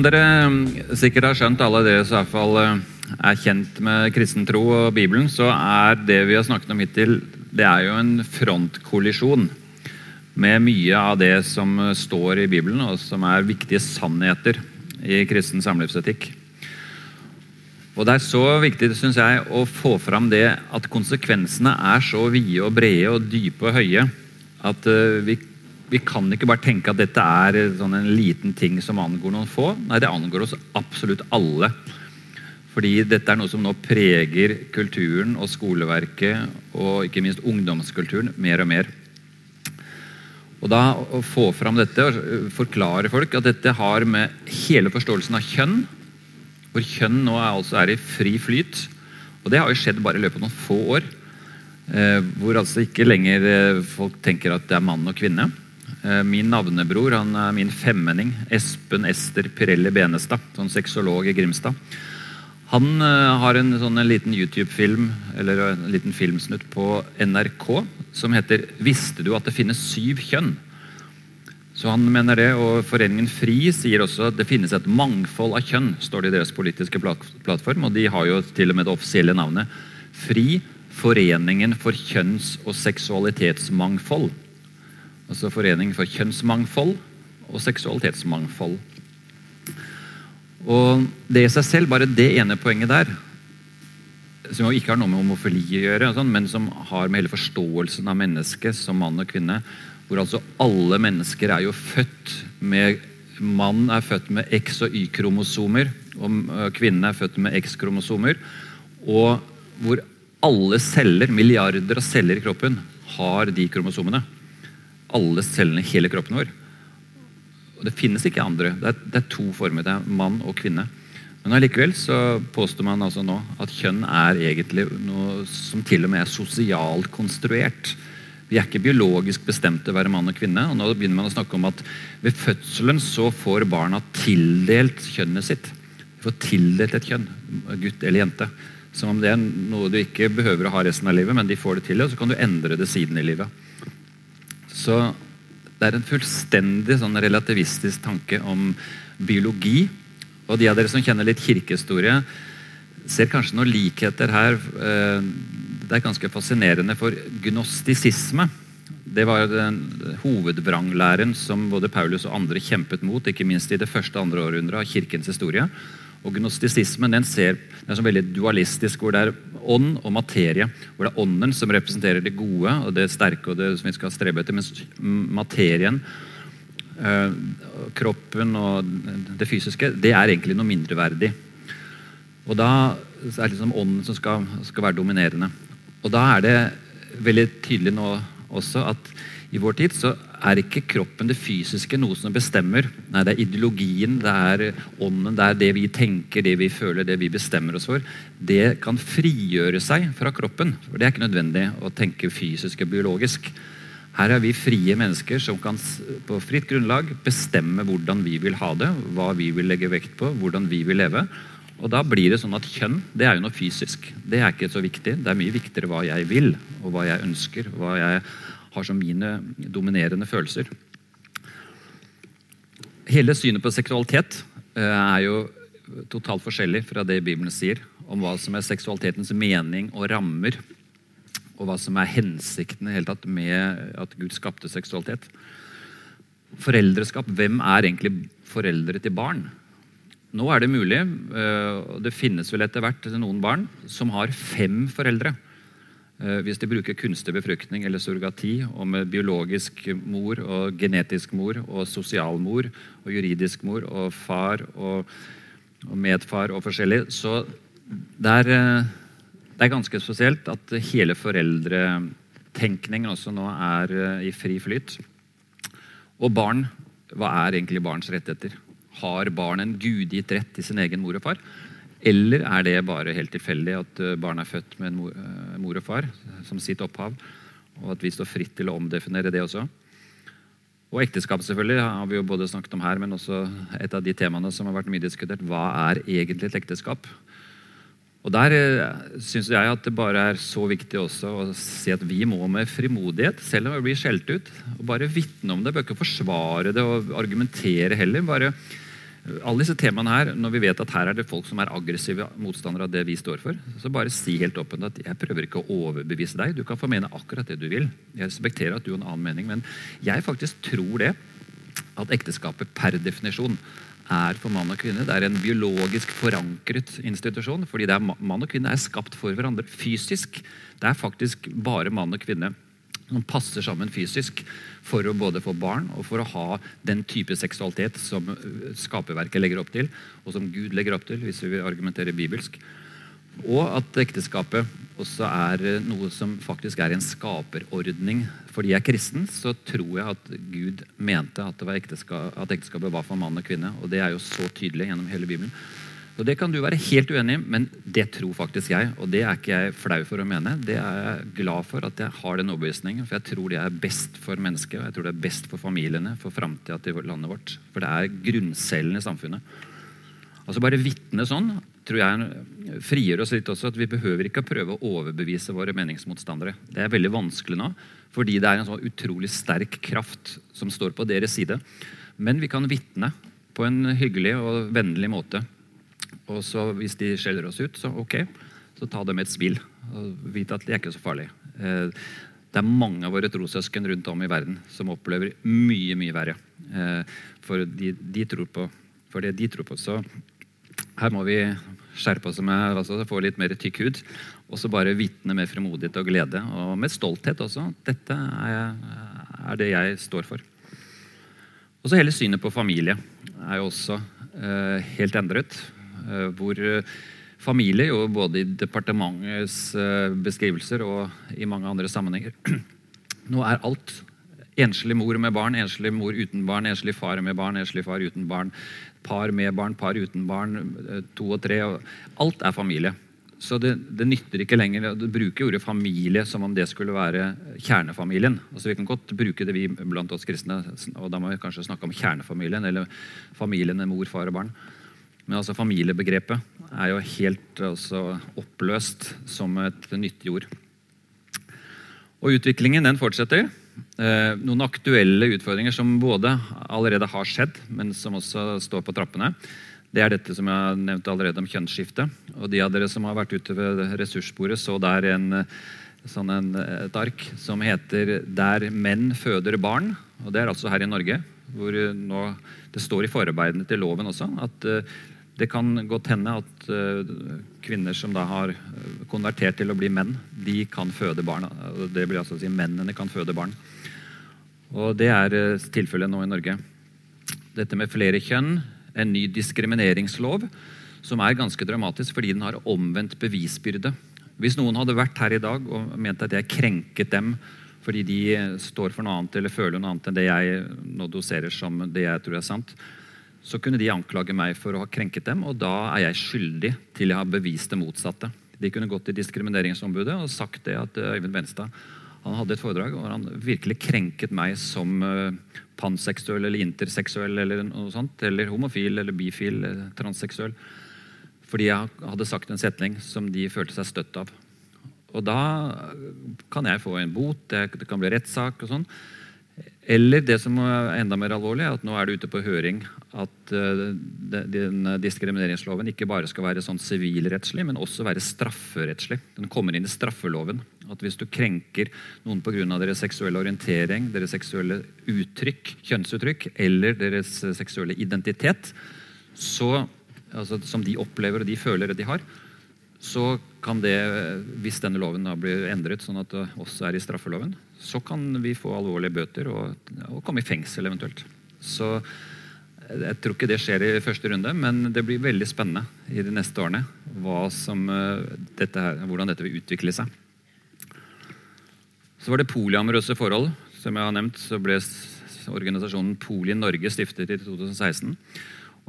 Dere mm, sikkert har skjønt, alle dere som i hvert fall eh, er kjent med kristen tro og Bibelen, så er det vi har snakket om hittil, det er jo en frontkollisjon med mye av det som står i Bibelen, og som er viktige sannheter i kristen samlivsetikk. Og Det er så viktig synes jeg, å få fram det at konsekvensene er så vide og brede og dype og høye at eh, vi vi kan ikke bare tenke at dette er sånn en liten ting som angår noen få. Nei, det angår oss absolutt alle. Fordi dette er noe som nå preger kulturen og skoleverket og ikke minst ungdomskulturen mer og mer. Og da Å få fram dette og forklare folk at dette har med hele forståelsen av kjønn Hvor kjønn nå er, altså er i fri flyt. Og det har jo skjedd bare i løpet av noen få år. Eh, hvor altså ikke lenger eh, folk tenker at det er mann og kvinne. Eh, min navnebror han er min femmenning. Espen Ester Pirelli Benestad, sånn sexolog i Grimstad. Han uh, har en, sånn, en liten YouTube-film eller en liten filmsnutt på NRK som heter 'Visste du at det finnes syv kjønn?' Så han mener det, og Foreningen FRI sier også at det finnes et mangfold av kjønn. står det i deres politiske plattform, og De har jo til og med det offisielle navnet FRI, Foreningen for kjønns- og seksualitetsmangfold altså Forening for kjønnsmangfold og seksualitetsmangfold. Og Det i seg selv, bare det ene poenget der, som jo ikke har noe med homofili å gjøre, sånn, men som har med hele forståelsen av mennesket som mann og kvinne, hvor altså alle mennesker er jo født med Mann er født med X- og Y-kromosomer, og kvinnen er født med X-kromosomer. Og hvor alle celler, milliarder av celler i kroppen, har de kromosomene alle cellene i hele kroppen vår. Og Det finnes ikke andre. Det er, det er, to former. Det er mann og kvinne. Men allikevel så påstår man altså nå at kjønn er egentlig noe som til og med er sosialt konstruert. Vi er ikke biologisk bestemt til å være mann og kvinne. og Nå begynner man å snakke om at ved fødselen så får barna tildelt kjønnet sitt. De får tildelt et kjønn, gutt eller jente. Som om det er noe du ikke behøver å ha resten av livet, men de får det til, og så kan du endre det siden i livet. Så det er en fullstendig sånn relativistisk tanke om biologi. Og de av dere som kjenner litt kirkehistorie, ser kanskje noen likheter her. Eh, det er ganske fascinerende, for gnostisisme det var den hovedvranglæren som både Paulus og andre kjempet mot, ikke minst i det første andre århundret av kirkens historie. Og Gnostisismen den ser, den er så veldig dualistisk, hvor det er ånd og materie. Hvor det er ånden som representerer det gode og det sterke og det som vi skal strebe etter, mens materien, øh, kroppen og det fysiske, det er egentlig noe mindreverdig. Og da er det liksom ånden som skal, skal være dominerende. Og da er det veldig tydelig nå også at i vår tid så er ikke kroppen det fysiske noe som bestemmer. Nei, Det er ideologien, det er ånden, det er det vi tenker, det vi føler, det vi bestemmer oss for. Det kan frigjøre seg fra kroppen. for Det er ikke nødvendig å tenke fysisk og biologisk. Her er vi frie mennesker som kan på fritt grunnlag bestemme hvordan vi vil ha det, hva vi vil legge vekt på, hvordan vi vil leve. Og da blir det sånn at Kjønn det er jo noe fysisk. Det er ikke så viktig. Det er mye viktigere hva jeg vil, og hva jeg ønsker. hva jeg har som mine dominerende følelser. Hele synet på seksualitet eh, er jo totalt forskjellig fra det Bibelen sier om hva som er seksualitetens mening og rammer, og hva som er hensikten tatt med at Gud skapte seksualitet. Foreldreskap, hvem er egentlig foreldre til barn? Nå er det mulig, eh, og det finnes vel etter hvert noen barn som har fem foreldre. Eh, hvis de bruker kunstig befruktning eller surrogati, og med biologisk mor og genetisk mor og sosial mor og juridisk mor og far og, og medfar og forskjellig, så det er, eh, det er ganske spesielt at hele foreldretenkningen også nå er eh, i fri flyt. Og barn, hva er egentlig barns rettigheter? Har barn en gudgitt rett til sin egen mor og far? Eller er det bare helt tilfeldig at eh, barn er født med en eh, mor og far som sitt opphav, og at vi står fritt til å omdefinere det også? Og ekteskap selvfølgelig har vi jo både snakket om her, men også et av de temaene som har vært mye diskutert. Hva er egentlig et ekteskap? Og Der eh, syns jeg at det bare er så viktig også å si at vi må med frimodighet, selv om vi blir skjelt ut, og bare vitne om det. Bør ikke forsvare det og argumentere heller. bare alle disse temaene her, Når vi vet at her er det folk som er aggressive motstandere av det vi står for, så bare si helt åpent at jeg prøver ikke å overbevise deg. Du kan få mene akkurat det du vil. Jeg respekterer at du har en annen mening, men jeg faktisk tror det at ekteskapet per definisjon er for mann og kvinne. Det er en biologisk forankret institusjon. fordi er, Mann og kvinne er skapt for hverandre fysisk. Det er faktisk bare mann og kvinne som passer sammen fysisk for å både få barn og for å ha den type seksualitet som øh, skaperverket legger opp til, og som Gud legger opp til, hvis vi vil argumentere bibelsk. Og at ekteskapet også er øh, noe som faktisk er en skaperordning. Fordi jeg er kristen, så tror jeg at Gud mente at, ekteskap, at ekteskapet var for mann og kvinne. Og det er jo så tydelig gjennom hele Bibelen. Og Det kan du være helt uenig i, men det tror faktisk jeg. Og det er ikke jeg flau for å mene. Det er jeg glad for at jeg har den overbevisningen. For jeg tror det er best for mennesket, og jeg tror det er best for familiene, for framtida til landet vårt. For det er grunncellen i samfunnet. Altså Bare vitne sånn tror jeg frigjør oss litt også. At vi behøver ikke å prøve å overbevise våre meningsmotstandere. Det er veldig vanskelig nå, fordi det er en sånn utrolig sterk kraft som står på deres side. Men vi kan vitne på en hyggelig og vennlig måte og så Hvis de skjeller oss ut, så ok, så ta det med et smil. Og vite at det er ikke så farlig. Eh, det er mange av våre trossøsken rundt om i verden som opplever mye mye verre. Eh, for de, de tror på for det de tror på. Så her må vi skjerpe oss med altså, få litt mer tykk hud. Og så bare vitne med fremodighet og glede, og med stolthet også. Dette er, er det jeg står for. Og så Hele synet på familie er jo også eh, helt endret. Eh, hvor eh, familie, jo både i departementets eh, beskrivelser og i mange andre sammenhenger Nå er alt enslig mor med barn, enslig mor uten barn, enslig far med barn, enslig far uten barn, par med barn, par uten barn, to og tre. Alt er familie. Så det, det, nytter ikke lenger å bruke ordet familie som om det skulle være kjernefamilien. Altså Vi kan godt bruke det vi blant oss kristne, og da må vi kanskje snakke om kjernefamilien, eller familien med mor, far og barn. Men altså familiebegrepet er jo helt altså, oppløst som et nyttig ord. Og utviklingen den fortsetter. Eh, noen aktuelle utfordringer som både allerede har skjedd, men som også står på trappene. Det er dette som jeg har nevnt allerede om kjønnsskifte. Og de av dere som har vært ute ved ressursbordet, så der en, sånn en, et ark som heter 'Der menn føder barn'. Og Det er altså her i Norge. hvor nå, Det står i forarbeidene til loven også at uh, det kan godt hende at uh, kvinner som da har eh, konvertert til å bli menn, de kan føde barn. Det blir altså å si Mennene kan føde barn. Og Det er uh, tilfellet nå i Norge. Dette med flere kjønn, en ny diskrimineringslov, som er ganske dramatisk fordi den har omvendt bevisbyrde. Hvis noen hadde vært her i dag og ment at jeg krenket dem fordi de står for noe annet eller føler noe annet enn det jeg nå doserer som det jeg tror er sant, så kunne de anklage meg for å ha krenket dem, og da er jeg skyldig til jeg har bevist det motsatte. De kunne gått til Diskrimineringsombudet og sagt det at eh, Øyvind Benstad han hadde et foredrag hvor han virkelig krenket meg som uh, panseksuell eller interseksuell eller noe sånt, eller homofil eller bifil, transseksuell. Fordi jeg hadde sagt en setning som de følte seg støtt av. Og da kan jeg få en bot, det kan bli rettssak og sånn. Eller det som er enda mer alvorlig, er at nå er det ute på høring at uh, den diskrimineringsloven ikke bare skal være sånn sivilrettslig, men også være strafferettslig. Den kommer inn i straffeloven. At hvis du krenker noen pga. deres seksuelle orientering, deres seksuelle uttrykk, kjønnsuttrykk eller deres seksuelle identitet, så, altså, som de opplever og de føler at de har, så kan det, hvis denne loven da blir endret sånn at det også er i straffeloven, så kan vi få alvorlige bøter og, og komme i fengsel eventuelt. Så jeg tror ikke det skjer i første runde, men det blir veldig spennende i de neste årene som, uh, dette her, hvordan dette vil utvikle seg. Så var det polyamorøse forhold. Som jeg har nevnt, så ble organisasjonen Poli Norge stiftet i 2016.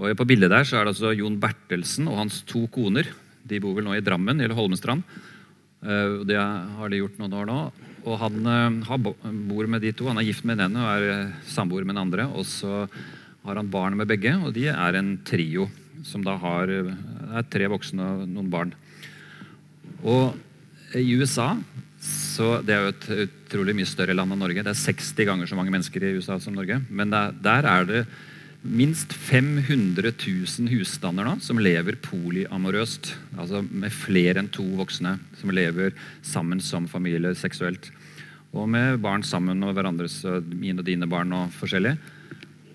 Og På bildet der så er det altså Jon Bertelsen og hans to koner de bor vel nå i Drammen eller Holmestrand. Uh, det har de gjort noen år nå. Og han uh, bor med de to. Han er gift med den ene og er samboer med den andre. Og så har han barn med begge, og de er en trio som da har er tre voksne og noen barn. Og i USA så Det er jo et utrolig mye større land enn Norge. Det er 60 ganger så mange mennesker i USA som Norge. Men der, er det minst 500 000 husstander nå som lever polyamorøst. Altså med flere enn to voksne som lever sammen som familie seksuelt. Og med barn sammen og hverandres, mine og dine barn og forskjellig.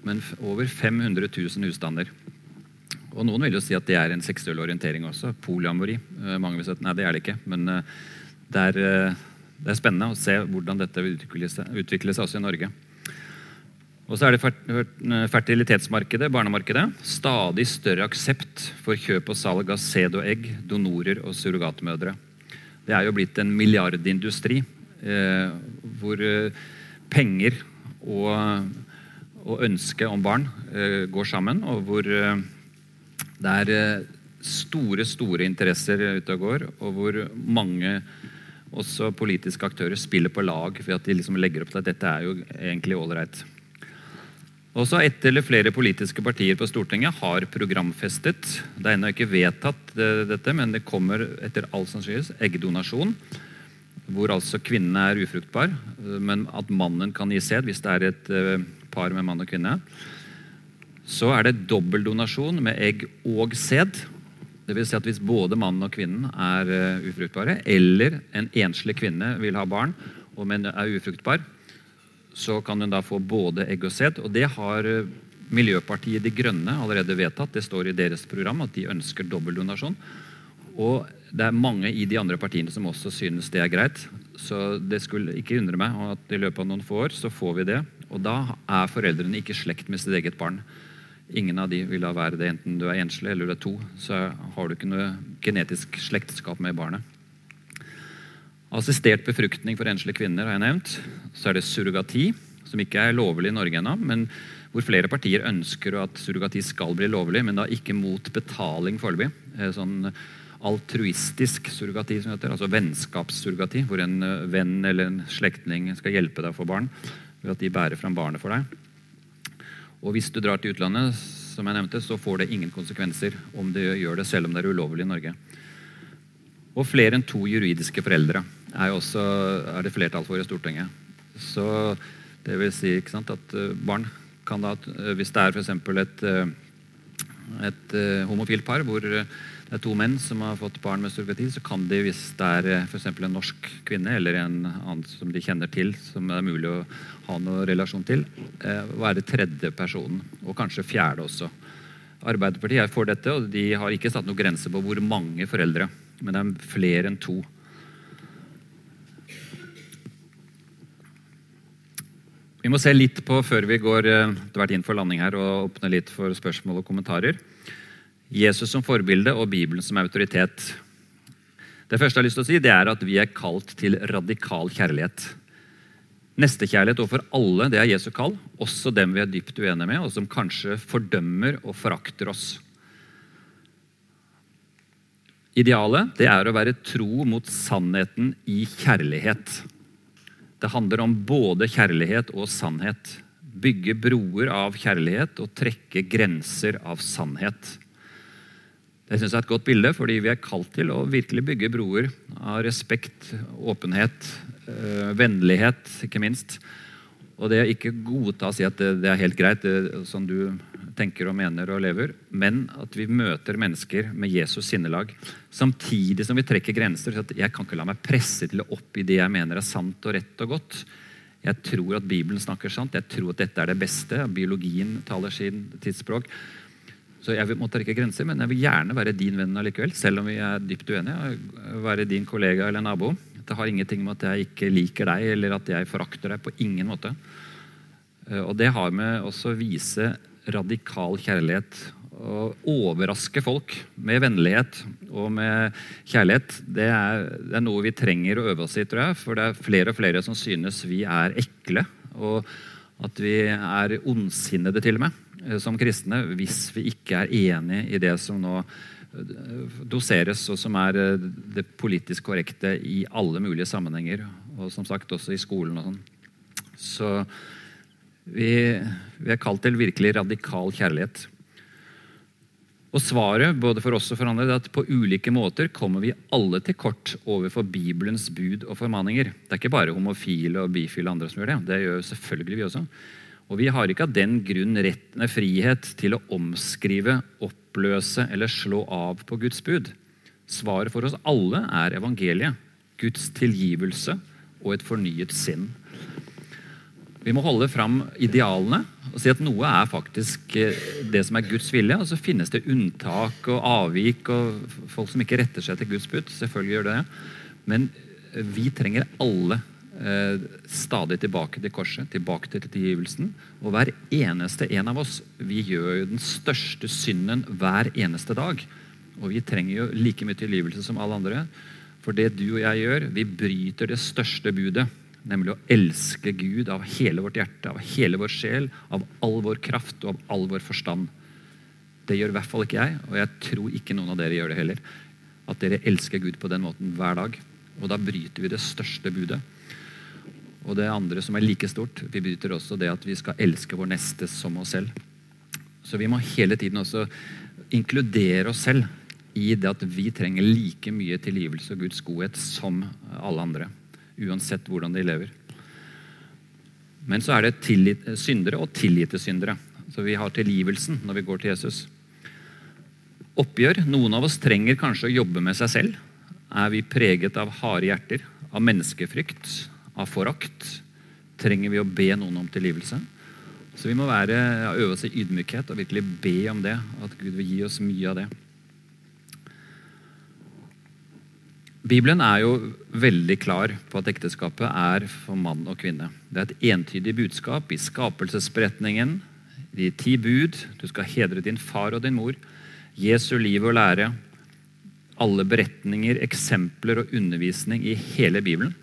Men over 500 000 husstander. Og noen vil jo si at det er en seksuell orientering også. Polyamori. Mange vil si at nei, det er det ikke. Men det er, det er spennende å se hvordan dette vil utvikle seg, utvikle seg også i Norge. Og så er det fertilitetsmarkedet, barnemarkedet. Stadig større aksept for kjøp og salg av sæd og egg, donorer og surrogatmødre. Det er jo blitt en milliardindustri eh, hvor eh, penger og, og ønsket om barn eh, går sammen, og hvor eh, det er eh, store, store interesser ute og går, og hvor mange også politiske aktører spiller på lag ved at de liksom legger opp til at dette er jo egentlig ålreit. Også ett eller flere politiske partier på Stortinget har programfestet Det er ennå ikke vedtatt dette, men det kommer etter all sannsynlighet eggdonasjon. Hvor altså kvinnen er ufruktbar, men at mannen kan gi sæd hvis det er et par med mann og kvinne. Så er det dobbeldonasjon med egg og sæd. Dvs. Si at hvis både mannen og kvinnen er ufruktbare, eller en enslig kvinne vil ha barn og men er ufruktbar, så kan hun da få både egg og sæd. Og det har eh, Miljøpartiet De Grønne allerede vedtatt. Det står i deres program at de ønsker dobbeldonasjon. Og det er mange i de andre partiene som også synes det er greit. Så det skulle ikke undre meg at i løpet av noen få år så får vi det. Og da er foreldrene ikke slekt med sitt eget barn. Ingen av de vil da være det, enten du er enslig eller du er to. Så har du ikke noe genetisk slektskap med barnet. Assistert befruktning for enslige kvinner har jeg nevnt. Så er det surrogati, som ikke er lovlig i Norge ennå, men hvor flere partier ønsker at surrogati skal bli lovlig, men da ikke mot betaling foreløpig. Eh, sånn altruistisk surrogati, som heter, altså vennskapssurrogati, hvor en eh, venn eller en slektning skal hjelpe deg å få barn ved at de bærer fram barnet for deg. Og hvis du drar til utlandet, som jeg nevnte, så får det ingen konsekvenser om du gjør det selv om det er ulovlig i Norge. Og flere enn to juridiske foreldre er, også, er det flertall for i Stortinget. Så det vil si sant, at eh, barn kan da, eh, hvis det er f.eks. et, eh, et homofilt par hvor det er to menn som har fått barn med surrogati, så kan de, hvis det er for en norsk kvinne eller en annen som de kjenner til, som det er mulig å ha noen relasjon til, være tredje personen, og kanskje fjerde også. Arbeiderpartiet er for dette, og de har ikke satt noen grense på hvor mange foreldre men det er flere enn to. Vi må se litt på, før vi går hvert inn for landing her, og åpner litt for spørsmål og kommentarer. Jesus som forbilde og Bibelen som autoritet. Det første jeg har lyst til å si, det er at vi er kalt til radikal kjærlighet. Nestekjærlighet overfor alle, det er Jesu kall, også dem vi er dypt uenige med, og som kanskje fordømmer og forakter oss. Idealet det er å være tro mot sannheten i kjærlighet. Det handler om både kjærlighet og sannhet. Bygge broer av kjærlighet og trekke grenser av sannhet. Det synes jeg er et godt bilde, fordi vi er kalt til å virkelig bygge broer av respekt, åpenhet, øh, vennlighet, ikke minst. Og det å ikke godta og si at det, det er helt greit, det, som du tenker og mener og lever, men at vi møter mennesker med Jesus sinnelag. Samtidig som vi trekker grenser. At jeg kan ikke la meg presse til å oppgi det jeg mener er sant og rett og godt. Jeg tror at Bibelen snakker sant. Jeg tror at dette er det beste. Biologien taler sin tidsspråk. Så jeg må trekke grenser, men jeg vil gjerne være din venn allikevel. Selv om vi er dypt uenige. Være din kollega eller nabo. Det har ingenting med at jeg ikke liker deg eller at jeg forakter deg. På ingen måte. Eh, og det har med også å vise radikal kjærlighet. Å overraske folk med vennlighet og med kjærlighet, det er, det er, noe vi trenger å øve oss i, tror jeg. For det er flere og flere som synes vi er ekle. Og at vi er ondsinnede, til og med, eh, som kristne, hvis vi ikke er enig i det som nå eh, doseres, og som er eh, det politisk korrekte i alle mulige sammenhenger. Og som sagt også i skolen og sånn. Så vi, vi er kalt til virkelig radikal kjærlighet. Og Svaret både for oss og for andre, er at på ulike måter kommer vi alle til kort overfor Bibelens bud og formaninger. Det er ikke bare homofile og bifile andre som gjør det. Det gjør selvfølgelig vi også. Og vi har ikke av den grunn rett, nei, frihet til å omskrive, oppløse eller slå av på Guds bud. Svaret for oss alle er evangeliet. Guds tilgivelse og et fornyet sinn. Vi må holde fram idealene og si at noe er faktisk eh, det som er Guds vilje. Og så finnes det unntak og avvik og folk som ikke retter seg til Guds bud. Selvfølgelig gjør det Men vi trenger alle eh, stadig tilbake til korset, tilbake til tilgivelsen. Og hver eneste en av oss vi gjør jo den største synden hver eneste dag. Og vi trenger jo like mye tilgivelse som alle andre. For det du og jeg gjør, vi bryter det største budet nemlig å elske Gud av hele vårt hjerte, av hele vår sjel, av all vår kraft og av all vår forstand. Det gjør i hvert fall ikke jeg, og jeg tror ikke noen av dere gjør det heller. At dere elsker Gud på den måten hver dag. Og da bryter vi det største budet. Og det andre som er like stort, vi bryter også det at vi skal elske vår neste som oss selv. Så vi må hele tiden også inkludere oss selv i det at vi trenger like mye tilgivelse og Guds godhet som alle andre uansett hvordan de lever. Men så er det tillit, syndere og tilgitte syndere. Så vi har tilgivelsen når vi går til Jesus. Oppgjør. Noen av oss trenger kanskje å jobbe med seg selv. Er vi preget av harde hjerter, av menneskefrykt, av forakt? Trenger vi å be noen om tilgivelse? Så vi må være, øve oss i ydmykhet og virkelig be om det. At Gud vil gi oss mye av det. Bibelen er jo veldig klar på at ekteskapet er for mann og kvinne. Det er et entydig budskap i skapelsesberetningen, i ti bud. Du skal hedre din far og din mor. Jesu liv og lære. Alle beretninger, eksempler og undervisning i hele Bibelen.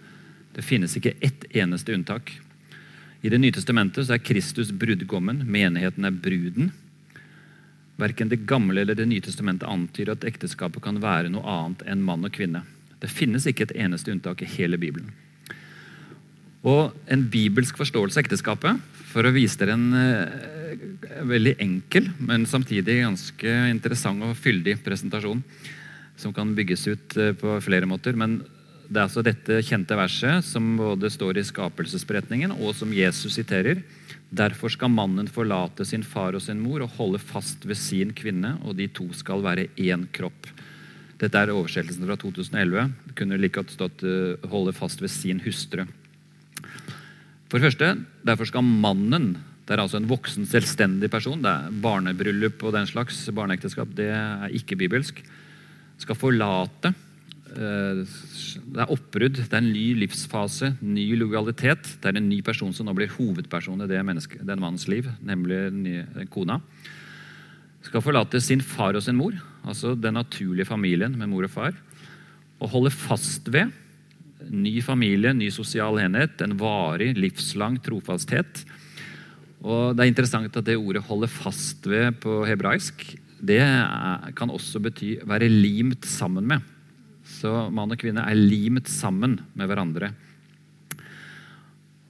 Det finnes ikke ett eneste unntak. I Det nye testamentet er Kristus brudgommen, menigheten er bruden. Verken Det gamle eller Det nye testamentet antyder at ekteskapet kan være noe annet enn mann og kvinne. Det finnes ikke et eneste unntak i hele Bibelen. Og En bibelsk forståelse av ekteskapet, for å vise dere en eh, veldig enkel, men samtidig ganske interessant og fyldig presentasjon, som kan bygges ut eh, på flere måter. Men det er altså dette kjente verset som både står i skapelsesberetningen, og som Jesus siterer. Derfor skal mannen forlate sin far og sin mor og holde fast ved sin kvinne, og de to skal være én kropp. Dette er oversettelsen fra 2011. Det kunne like godt stått uh, 'holde fast ved sin hustru'. For det første, Derfor skal mannen det er altså en voksen, selvstendig person. det er Barnebryllup og den slags barneekteskap det er ikke bibelsk. Skal forlate. Uh, det er oppbrudd, det er en ny livsfase, ny lojalitet. Det er en ny person som nå blir hovedperson i det den mannens liv, nemlig den kona skal forlate sin far og sin mor, altså den naturlige familien med mor og far, og holde fast ved ny familie, ny sosial enhet, en varig, livslang trofasthet. Og Det er interessant at det ordet 'holde fast ved' på hebraisk det kan også bety 'være limt sammen med'. Så mann og kvinne er limt sammen med hverandre.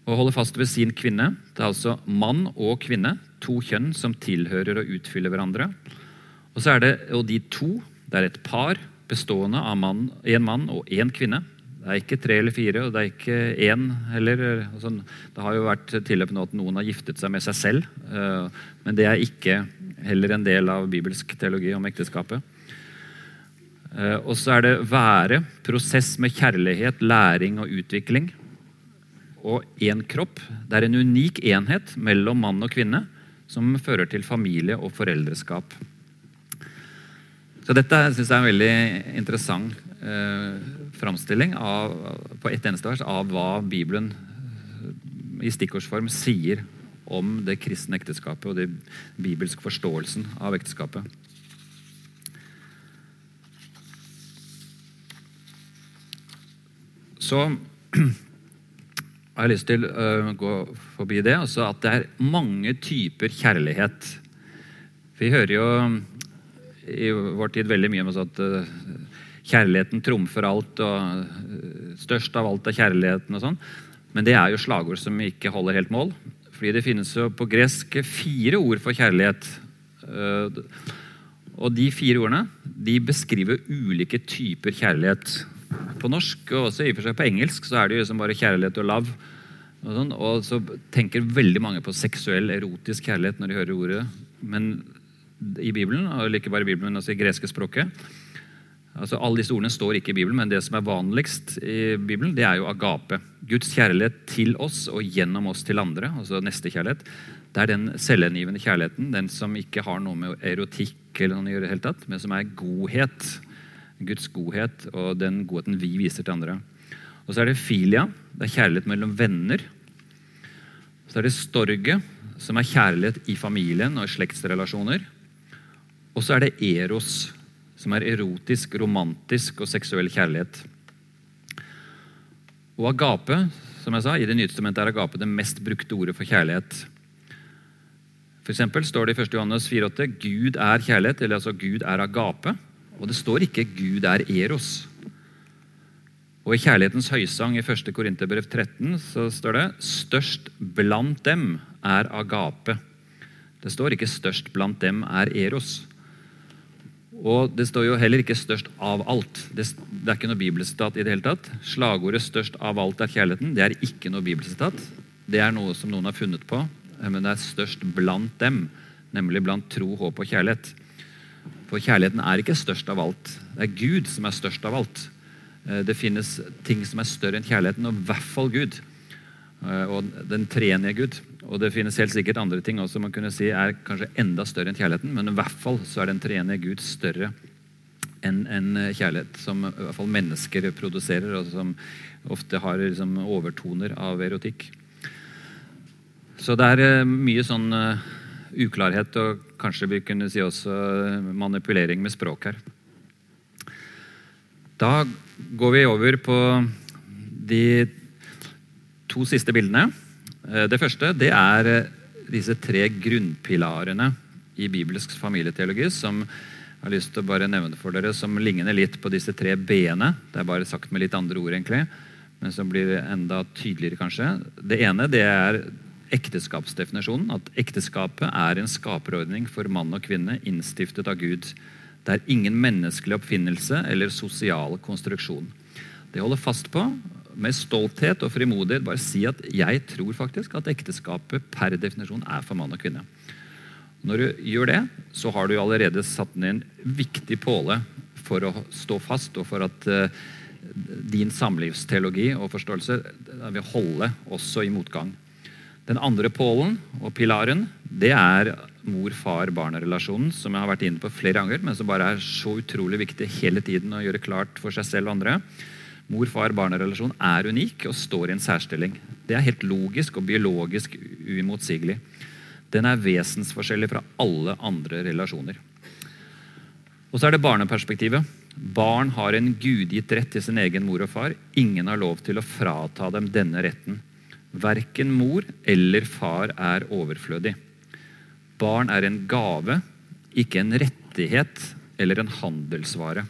Å holde fast ved sin kvinne, det er altså mann og kvinne to kjønn som tilhører og utfyller hverandre. Og så er det, og de to det er et par bestående av mann, en mann og én kvinne. Det er ikke tre eller fire, og det er ikke én heller. Altså, det har jo vært tilløp nå at noen har giftet seg med seg selv. Eh, men det er ikke heller en del av bibelsk teologi om ekteskapet. Eh, og så er det være, prosess med kjærlighet, læring og utvikling. Og én kropp. Det er en unik enhet mellom mann og kvinne som fører til familie og foreldreskap. Så dette synes jeg er en veldig interessant eh, framstilling av, på ett eneste vers av hva Bibelen eh, i stikkordsform sier om det kristne ekteskapet og den bibelske forståelsen av ekteskapet. Så har jeg lyst til å gå forbi det. Altså at det er mange typer kjærlighet. Vi hører jo i vår tid veldig mye om at eh, kjærligheten trumfer alt, og eh, størst av alt er kjærligheten og sånn. Men det er jo slagord som ikke holder helt mål. Fordi det finnes jo på gresk fire ord for kjærlighet. Eh, og de fire ordene de beskriver ulike typer kjærlighet. På norsk og også i og for seg på engelsk så er det jo liksom bare kjærlighet og love. Og, sånn, og så tenker veldig mange på seksuell, erotisk kjærlighet når de hører ordet. Men i Bibelen, eller ikke bare i Bibelen, men også i greske språket altså Alle disse ordene står ikke i Bibelen, men det som er vanligst i Bibelen, det er jo agape. Guds kjærlighet til oss og gjennom oss til andre, altså nestekjærlighet. Det er den selvhengivende kjærligheten, den som ikke har noe med erotikk eller noe å gjøre tatt, men som er godhet. Guds godhet og den godheten vi viser til andre. Og så er det filia. Det er kjærlighet mellom venner. Så er det storge, som er kjærlighet i familien og i slektsrelasjoner. Og så er det eros, som er erotisk, romantisk og seksuell kjærlighet. Og agape, som jeg sa, i Det nye testamentet er agape det mest brukte ordet for kjærlighet. For står det i 1. Johannes 4,8 Gud er kjærlighet, eller altså Gud er agape. Og det står ikke Gud er eros. Og I Kjærlighetens høysang i 1. Korinterbrev 13 så står det størst blant dem er agape. Det står ikke størst blant dem er eros. Og det står jo heller ikke 'størst av alt'. Det, det er ikke noe bibelsitat i det hele tatt. Slagordet 'størst av alt er kjærligheten' det er ikke noe bibelsitat. Det er noe som noen har funnet på, men det er størst blant dem. Nemlig blant tro, håp og kjærlighet. For kjærligheten er ikke størst av alt. Det er Gud som er størst av alt. Eh, det finnes ting som er større enn kjærligheten, og i hvert fall Gud. Eh, og den treenige Gud. Og det finnes helt sikkert andre ting også man kunne si er kanskje enda større enn kjærligheten, men i hvert fall så er den treenige Gud større enn en kjærlighet, som i hvert fall mennesker produserer, og som ofte har liksom overtoner av erotikk. Så det er eh, mye sånn uklarhet og kanskje vi kunne si også manipulering med språk her. Da går vi over på de to siste bildene. Eh, det første det er eh, disse tre grunnpilarene i bibelsk familieteologi som jeg har lyst til å bare nevne for dere, som ligner litt på disse tre b-ene. Det er bare sagt med litt andre ord, egentlig, men som blir enda tydeligere, kanskje. Det ene det er ekteskapsdefinisjonen. At ekteskapet er en skaperordning for mann og kvinne innstiftet av Gud. Det er ingen menneskelig oppfinnelse eller sosial konstruksjon. Det holder fast på med stolthet og frimodighet bare si at jeg tror faktisk at ekteskapet per definisjon er for mann og kvinne. Når du gjør det, så har du allerede satt ned en viktig påle for å stå fast, og for at uh, din samlivsteologi og forståelse vil holde også i motgang. Den andre pålen og pilaren det er mor-far-barn-relasjonen, som jeg har vært inne på flere ganger, men som bare er så utrolig viktig hele tiden å gjøre klart for seg selv og andre. Mor-far-barn-relasjon er unik og står i en særstilling. Det er helt logisk og biologisk uimotsigelig. Den er vesensforskjellig fra alle andre relasjoner. Og så er det barneperspektivet. Barn har en gudgitt rett til sin egen mor og far. Ingen har lov til å frata dem denne retten. Verken mor eller far er overflødig. Barn er en gave, ikke en rettighet eller en handelsvare.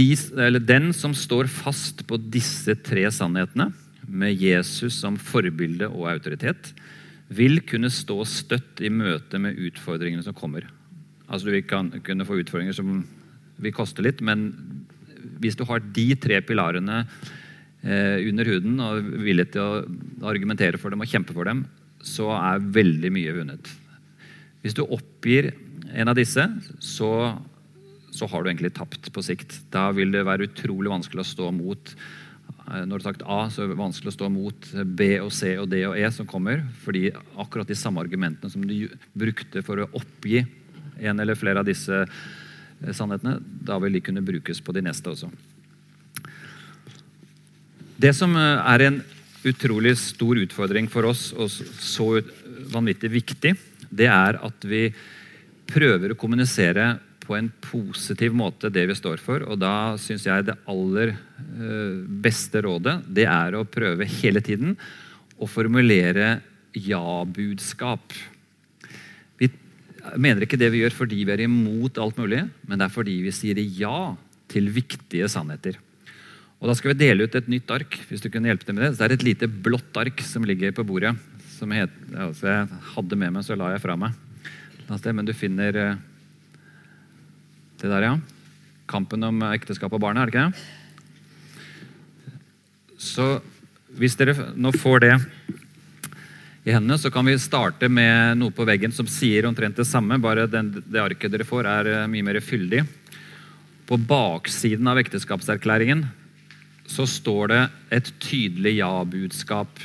De, den som står fast på disse tre sannhetene, med Jesus som forbilde og autoritet, vil kunne stå støtt i møte med utfordringene som kommer. Altså Du vil kunne få utfordringer som vil koste litt, men hvis du har de tre pilarene eh, under huden og er villig til å argumentere for dem og kjempe for dem, så er veldig mye vunnet. Hvis du oppgir en av disse, så, så har du egentlig tapt på sikt. Da vil det være utrolig vanskelig å stå mot eh, når du har sagt A, så er det vanskelig å stå mot B og C og D og E som kommer. Fordi akkurat de samme argumentene som du brukte for å oppgi en eller flere av disse Eh, sannhetene, da vil de kunne brukes på de neste også. Det som eh, er en utrolig stor utfordring for oss, og så vanvittig viktig, det er at vi prøver å kommunisere på en positiv måte det vi står for. Og da syns jeg det aller eh, beste rådet det er å prøve hele tiden å formulere ja-budskap Vi mener ikke det vi gjør fordi vi er imot alt mulig, men det er fordi vi sier ja til viktige sannheter. Og Da skal vi dele ut et nytt ark. hvis du kunne hjelpe til med Det så det er et lite blått ark som ligger på bordet. som heter, altså Jeg hadde med meg, så la jeg fra meg. Men du finner eh, det der, ja. Kampen om ekteskap og barnet, er det ikke det? Så hvis dere nå får det i hendene, så kan vi starte med noe på veggen som sier omtrent det samme, bare den, det arket dere får, er eh, mye mer fyldig. På baksiden av ekteskapserklæringen så står det et tydelig ja-budskap.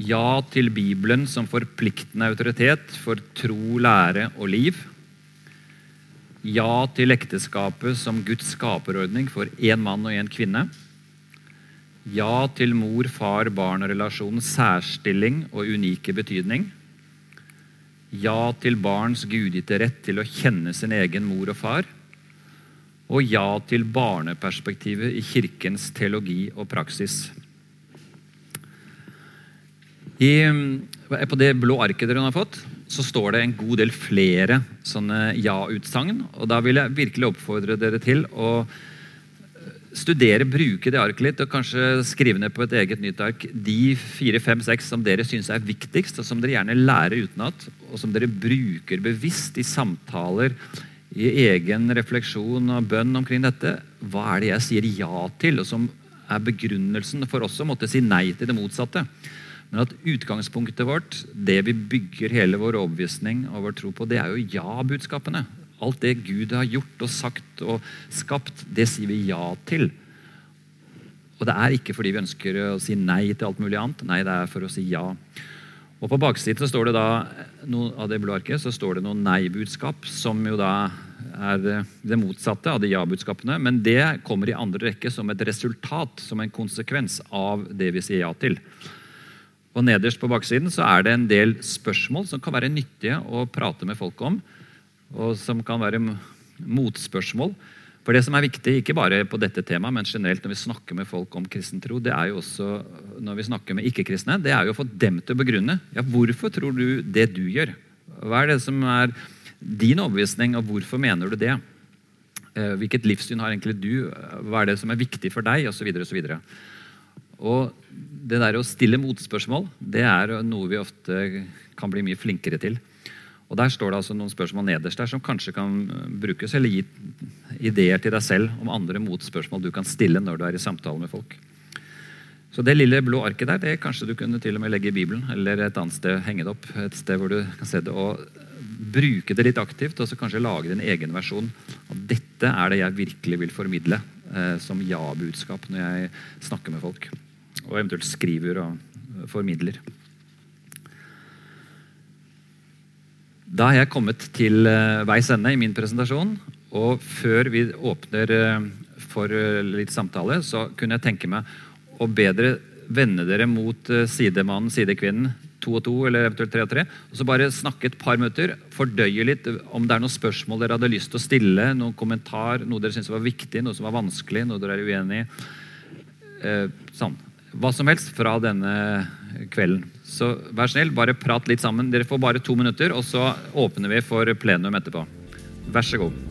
Ja til Bibelen som forpliktende autoritet for tro, lære og liv. Ja til ekteskapet som Guds skaperordning for én mann og én kvinne. Ja til mor-far-barn-relasjonens særstilling og unike betydning. Ja til barns gudgitte rett til å kjenne sin egen mor og far. Og ja til barneperspektivet i Kirkens teologi og praksis. I, på det blå arket dere har fått, så står det en god del flere sånne ja-utsagn. Og da vil jeg virkelig oppfordre dere til å studere, bruke det arket litt og kanskje skrive ned på et eget nytt ark de fire, fem, seks som dere syns er viktigst, og som dere gjerne lærer utenat, og som dere bruker bevisst i samtaler, i egen refleksjon og bønn omkring dette. Hva er det jeg sier ja til, og som er begrunnelsen for oss å måtte si nei til det motsatte? Men at utgangspunktet vårt, det vi bygger hele vår overbevisning og vår tro på, det er jo ja-budskapene. Alt det Gud har gjort og sagt og skapt, det sier vi ja til. Og det er ikke fordi vi ønsker å si nei til alt mulig annet. Nei, det er for å si ja. Og På baksiden så står det da, av det blå arket så står det noen nei-budskap, som jo da er det motsatte av de ja-budskapene. Men det kommer i andre rekke som et resultat, som en konsekvens av det vi sier ja til. Og Nederst på baksiden så er det en del spørsmål som kan være nyttige å prate med folk om og som kan være motspørsmål. For det som er viktig, ikke bare på dette temaet, men generelt når vi snakker med folk om kristen tro, det er jo også når vi snakker med ikke-kristne, det er jo å få dem til å begrunne. Ja, hvorfor tror du det du gjør? Hva er det som er din overbevisning, og hvorfor mener du det? Eh, hvilket livssyn har egentlig du? Hva er det som er viktig for deg? Og så videre, og så videre. Og det der å stille motspørsmål, det er noe vi ofte kan bli mye flinkere til. Og Der står det altså noen spørsmål nederst der som kanskje kan brukes, eller gi ideer til deg selv om andre motspørsmål du kan stille når du er i samtale med folk. Så Det lille blå arket der det kanskje du kunne til og med legge i Bibelen eller et annet sted, henge det opp. et sted hvor du kan se det og Bruke det litt aktivt og så kanskje lage din egen versjon. Og dette er det jeg virkelig vil formidle eh, som ja-budskap når jeg snakker med folk. Og eventuelt skriver og formidler. Da har jeg kommet til uh, veis ende i min presentasjon. Og før vi åpner uh, for uh, litt samtale, så kunne jeg tenke meg å bedre vende dere mot sidemannen, sidekvinnen, to og to, eller eventuelt tre og tre. Og så bare snakke et par minutter, fordøye litt om det er noen spørsmål dere hadde lyst til å stille, noen kommentar, noe dere syntes var viktig, noe som var vanskelig, noe dere er uenig i. sånn. Hva som helst fra denne kvelden. Så vær snill, bare prat litt sammen. Dere får bare to minutter, og så åpner vi for plenum etterpå. Vær så god.